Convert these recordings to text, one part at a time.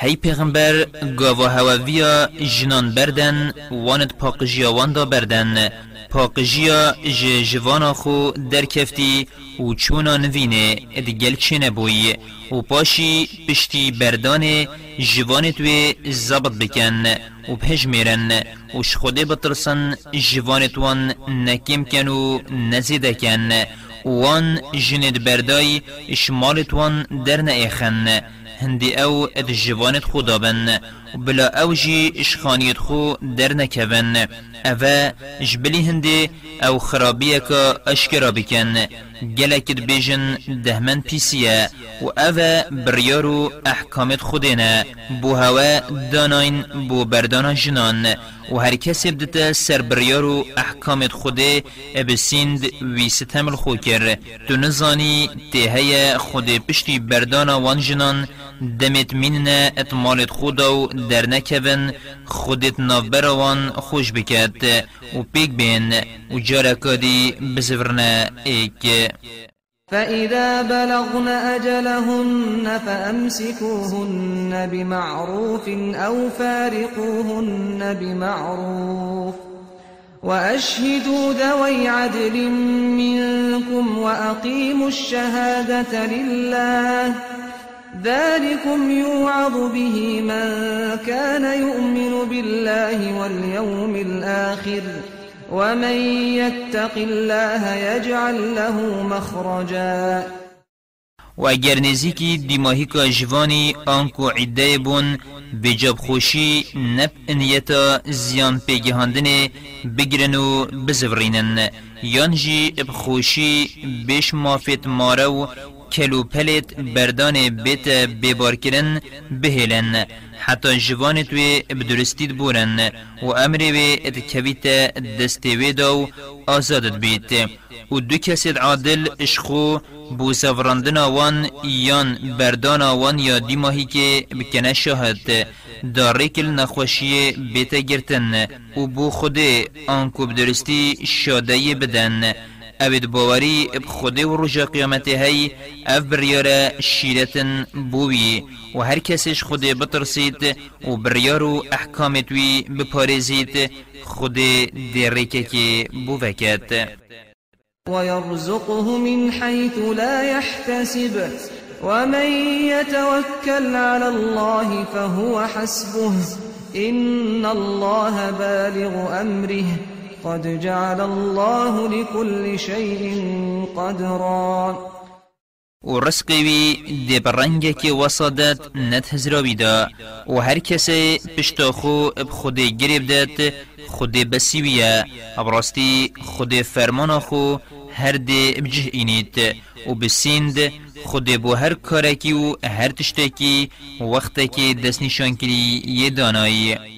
هی پیغمبر گاوا هواویا جنان بردن واند پاقجیا واندا بردن پاقجیا ج جوانا خو در کفتی و چونا نوینه ادگل چه نبوی و پاشی پشتی بردان جوان توی زبط بکن و پهج میرن و شخوده بطرسن جوان توان نکیم کن و نزیده کن وان جند بردای شمال توان در نئخن هندی أو اد جوانت خدا بن بلا أو جی اشخانیت خو در نکون اوه جبلی هندی أو خرابیه که اشکرا بکن گلکت بیجن دهمن پیسیه و اوه بریارو احکامت خودینه بو هوا داناین بو بردانا جنان و هر کسی بدت سر بریارو احکامت خوده ابسیند وی ستم الخو کر تو نزانی تهیه خود پشتی بردانا وان جنان دمت میننا اتمالت خودا و در نکون خودت نافبروان خوش بکد و پیک بین و جارکادی بزورنا ایک فإذا بلغن أجلهن فأمسكوهن بمعروف أو فارقوهن بمعروف وأشهدوا ذوي عدل منكم وأقيموا الشهادة لله ذلكم يوعظ به من كان يؤمن بالله واليوم الآخر ومن يتق الله يجعل له مخرجا. و اگر نزیکی دیماهی که جوانی آنکو عده بون بجاب خوشی نب انیتا زیان پیگهاندن بگرن و بزورینن. یان جی بخوشی بیش مافت مارو کلو پلت بردان بیت ببار کرن بهلن حتی جوان توی بدرستید بورن و أمر وی اتکویت دستی وی آزادت بیت. و دو کسی عادل اشخو بو سفراندن وان یان بردان وان یا دیماهی که بکنه شاهد. داره کل نخوشی بیت گرتن و بو خود آنکو بدرستی شاده بدن. اوید باوری اب خود و رجا قیامت هی اف بریار شیرتن بوی و هر کسش خود بترسید و بریار و ويرزقه من حيث لا يحتسب ومن يتوكل على الله فهو حسبه. إن الله بالغ أمره. قد جعل الله لكل شيء قدرا. ورسقوي دي برنجه كي وصدت نتهزراوي دا وهر كسي بشتاخو بخده گريب دات خده بسيوية ابراستي خده فرمان خو هر دي بجه اينيت و بسيند خده بو هر کارکی و هر تشتکی وقتکی دست نشان کری یه دانایی.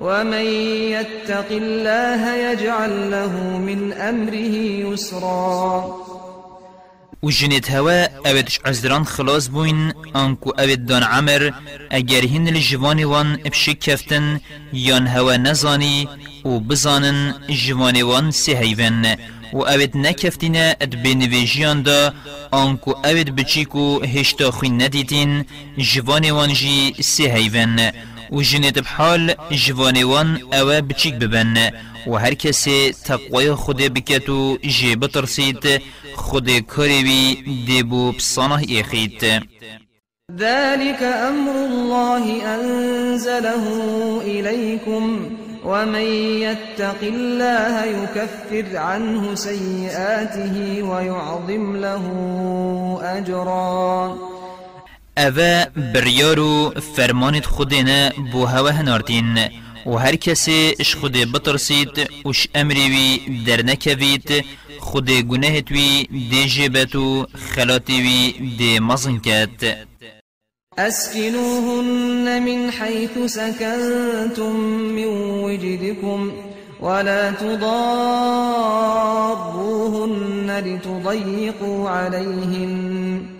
ومن يتق الله يجعل له من أمره يسرا. و جنت هوا اویدش عزران خلاص بوین انکو اوید دان عمر اگر هین الجوان وان ابشک کفتن یان هوا نزانی و بزانن جوان وان سه هیون و اوید نکفتینه اد بینویجیان دا آنکو اوید بچیکو هشتا خوین ندیدین جوان وان جی سه هیون و جنت بحال جوانوان أو بچیک ببن. و هر کسی تقوی خود بکتو جه بترسید خود کاروی دیبو بصانه ایخید ذلك أمر الله أنزله إليكم ومن يتق الله يكفر عنه سيئاته ويعظم له أجرا. اوه بریارو فرمانت خودنا بو هوا هنارتین و هر کسی اش خود بترسید وش امری وی در نکوید خود گناهت وی دی جبتو خلاتی وی دی مزن کت أسكنوهن من حيث سكنتم من وجدكم ولا تضاروهن لتضيقوا عليهن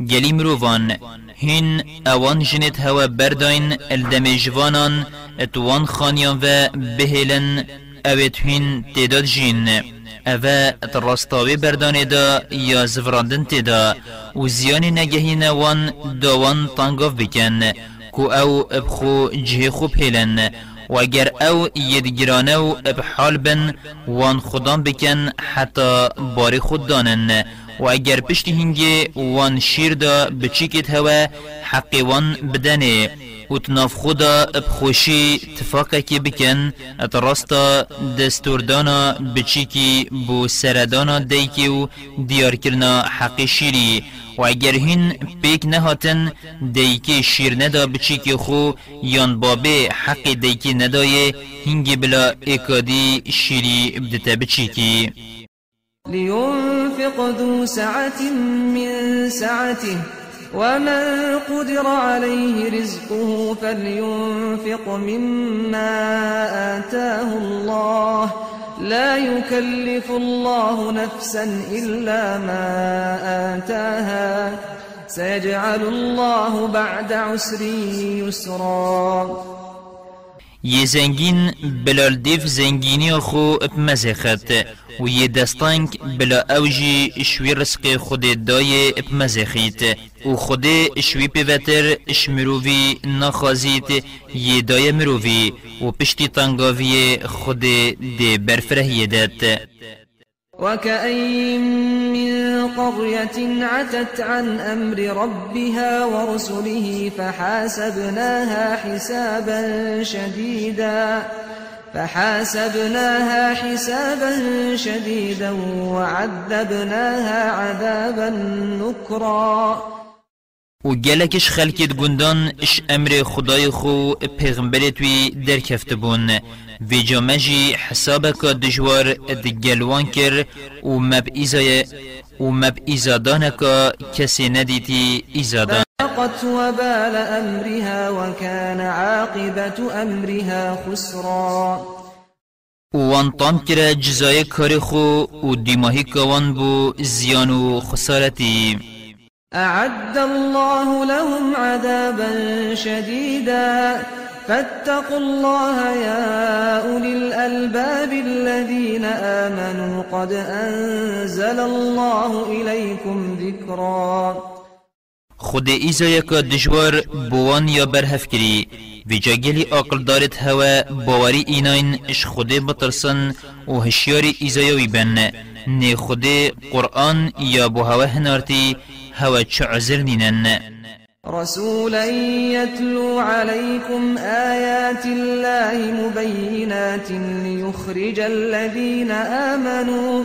گلی مروفان هین اوان جنت هوا برداین الدم جوانان اتوان خانیان و بهلن اوید هین تداد جین. اوه تراستاوی بردانه دا یا زفراندن تدا و زیانی نگهین وان داوان تانگاف بکن. کو أو ابخو جه خوب هلن و اگر أو یدگرانه و ابحال بن وان خودان بکن حتی باری خود دانن. و اگر پشتی هنگی وان شیر دا بچیکت هوا حقی وان بدنه و تناف خدا بخوشی تفاقه که بکن. اتراستا دستوردانا بچیکی بو سردانا دیکی و دیار کرنا حقی شیری. و اگر هین پیک نهاتن دیکی شیر ندا بچیکی خو یان بابه حق دیکی ندایه هنگی بلا اکادی شیری بدتا بچیکی. لينفق ذو سعة من سعته ومن قدر عليه رزقه فلينفق مما آتاه الله. لا يكلف الله نفسا إلا ما آتاها. سيجعل الله بعد عسر يسرا. زنگین بلال دیف زنگینی خو بمزخت و یه دستانک بلا اوجی شوی رزق خود دای بمزخیت و خود شوی پیوتر شمرووی نخازیت یه دای مرووی و پشتی تنگاوی خود دی برفره داد وكأين من قرية عتت عن أمر ربها ورسله فحاسبناها حسابا شديدا. فحاسبناها حسابا شديدا وعذبناها عذابا نكرا. و گلکش خلکت گندان اش أمر خدای خو پیغمبرت وی در کفت بون. و جامجی حسابک دجوار دگلوان کر و مب ایزای و مب ایزادانک کسی فذاقت وبال أمرها وكان عاقبة أمرها خسرا. وان طام کرا جزای کار خو و دیماهی کوان بو زیان و خسارتی أعد الله لهم عذابا شديدا. فاتقوا الله يا أولي الألباب الذين آمنوا. قد أنزل الله إليكم ذكرا. خود ایزا که دجوار بوان یا برهف کری. و جاگلی آقل دارت هوا باوری ایناین اش خود بطرسن و هشیاری ایزایوی بن. نه خود قرآن یا بو هوا هنارتی هوا چه عذر نینن. رسولا يتلو عليكم آيات الله مبينات ليخرج الذين آمنوا.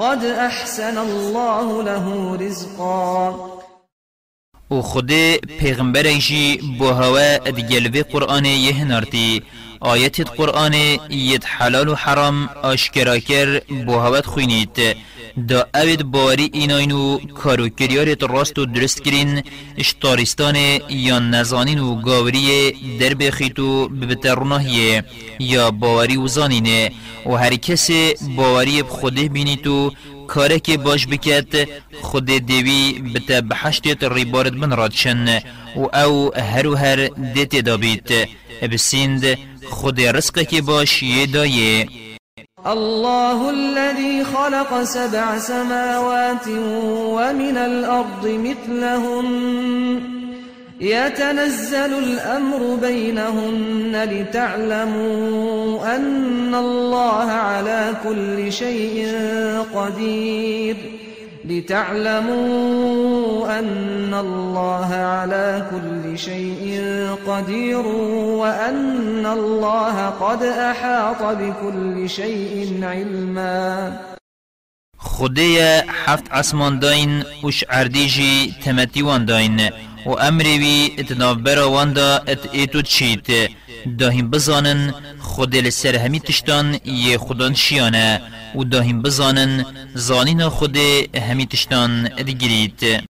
قد أحسن الله له رزقا. و خود پیغمبر ایجی با هوا قرآن یه آیت قرآن ید حلال و حرام آشکرا کر با هوت خوینید. دا اوید باری ایناینو کارو کریارت راست و درست کرین اشتارستان یا نزانین و گاوری در بخیتو ببتروناهیه یا باوری و زانینه و هر کس باوری بخوده بینیتو کاره که باش بکت خود دیوی بتا بحشتیت ریبارد من رادشن و أو هر و هر دیت دابیت. بسیند خود رزق که باش یه دایه. الله الذي خلق سبع سماوات ومن الأرض مثلهن يتنزل الأمر بينهن لتعلموا أن الله على كل شيء قدير. لتعلموا أن الله على كل شيء قدير وأن الله قد أحاط بكل شيء علما. خدای حفت اسمان داین وش عردیجی تمتی وان داین و امری وی اتنابر واندا ات ایتو چیت. داهیم بزانن خود لسر همی تشتان یه خودان شیانه. و داهیم بزانن زانین خود همی تشتان ادگرید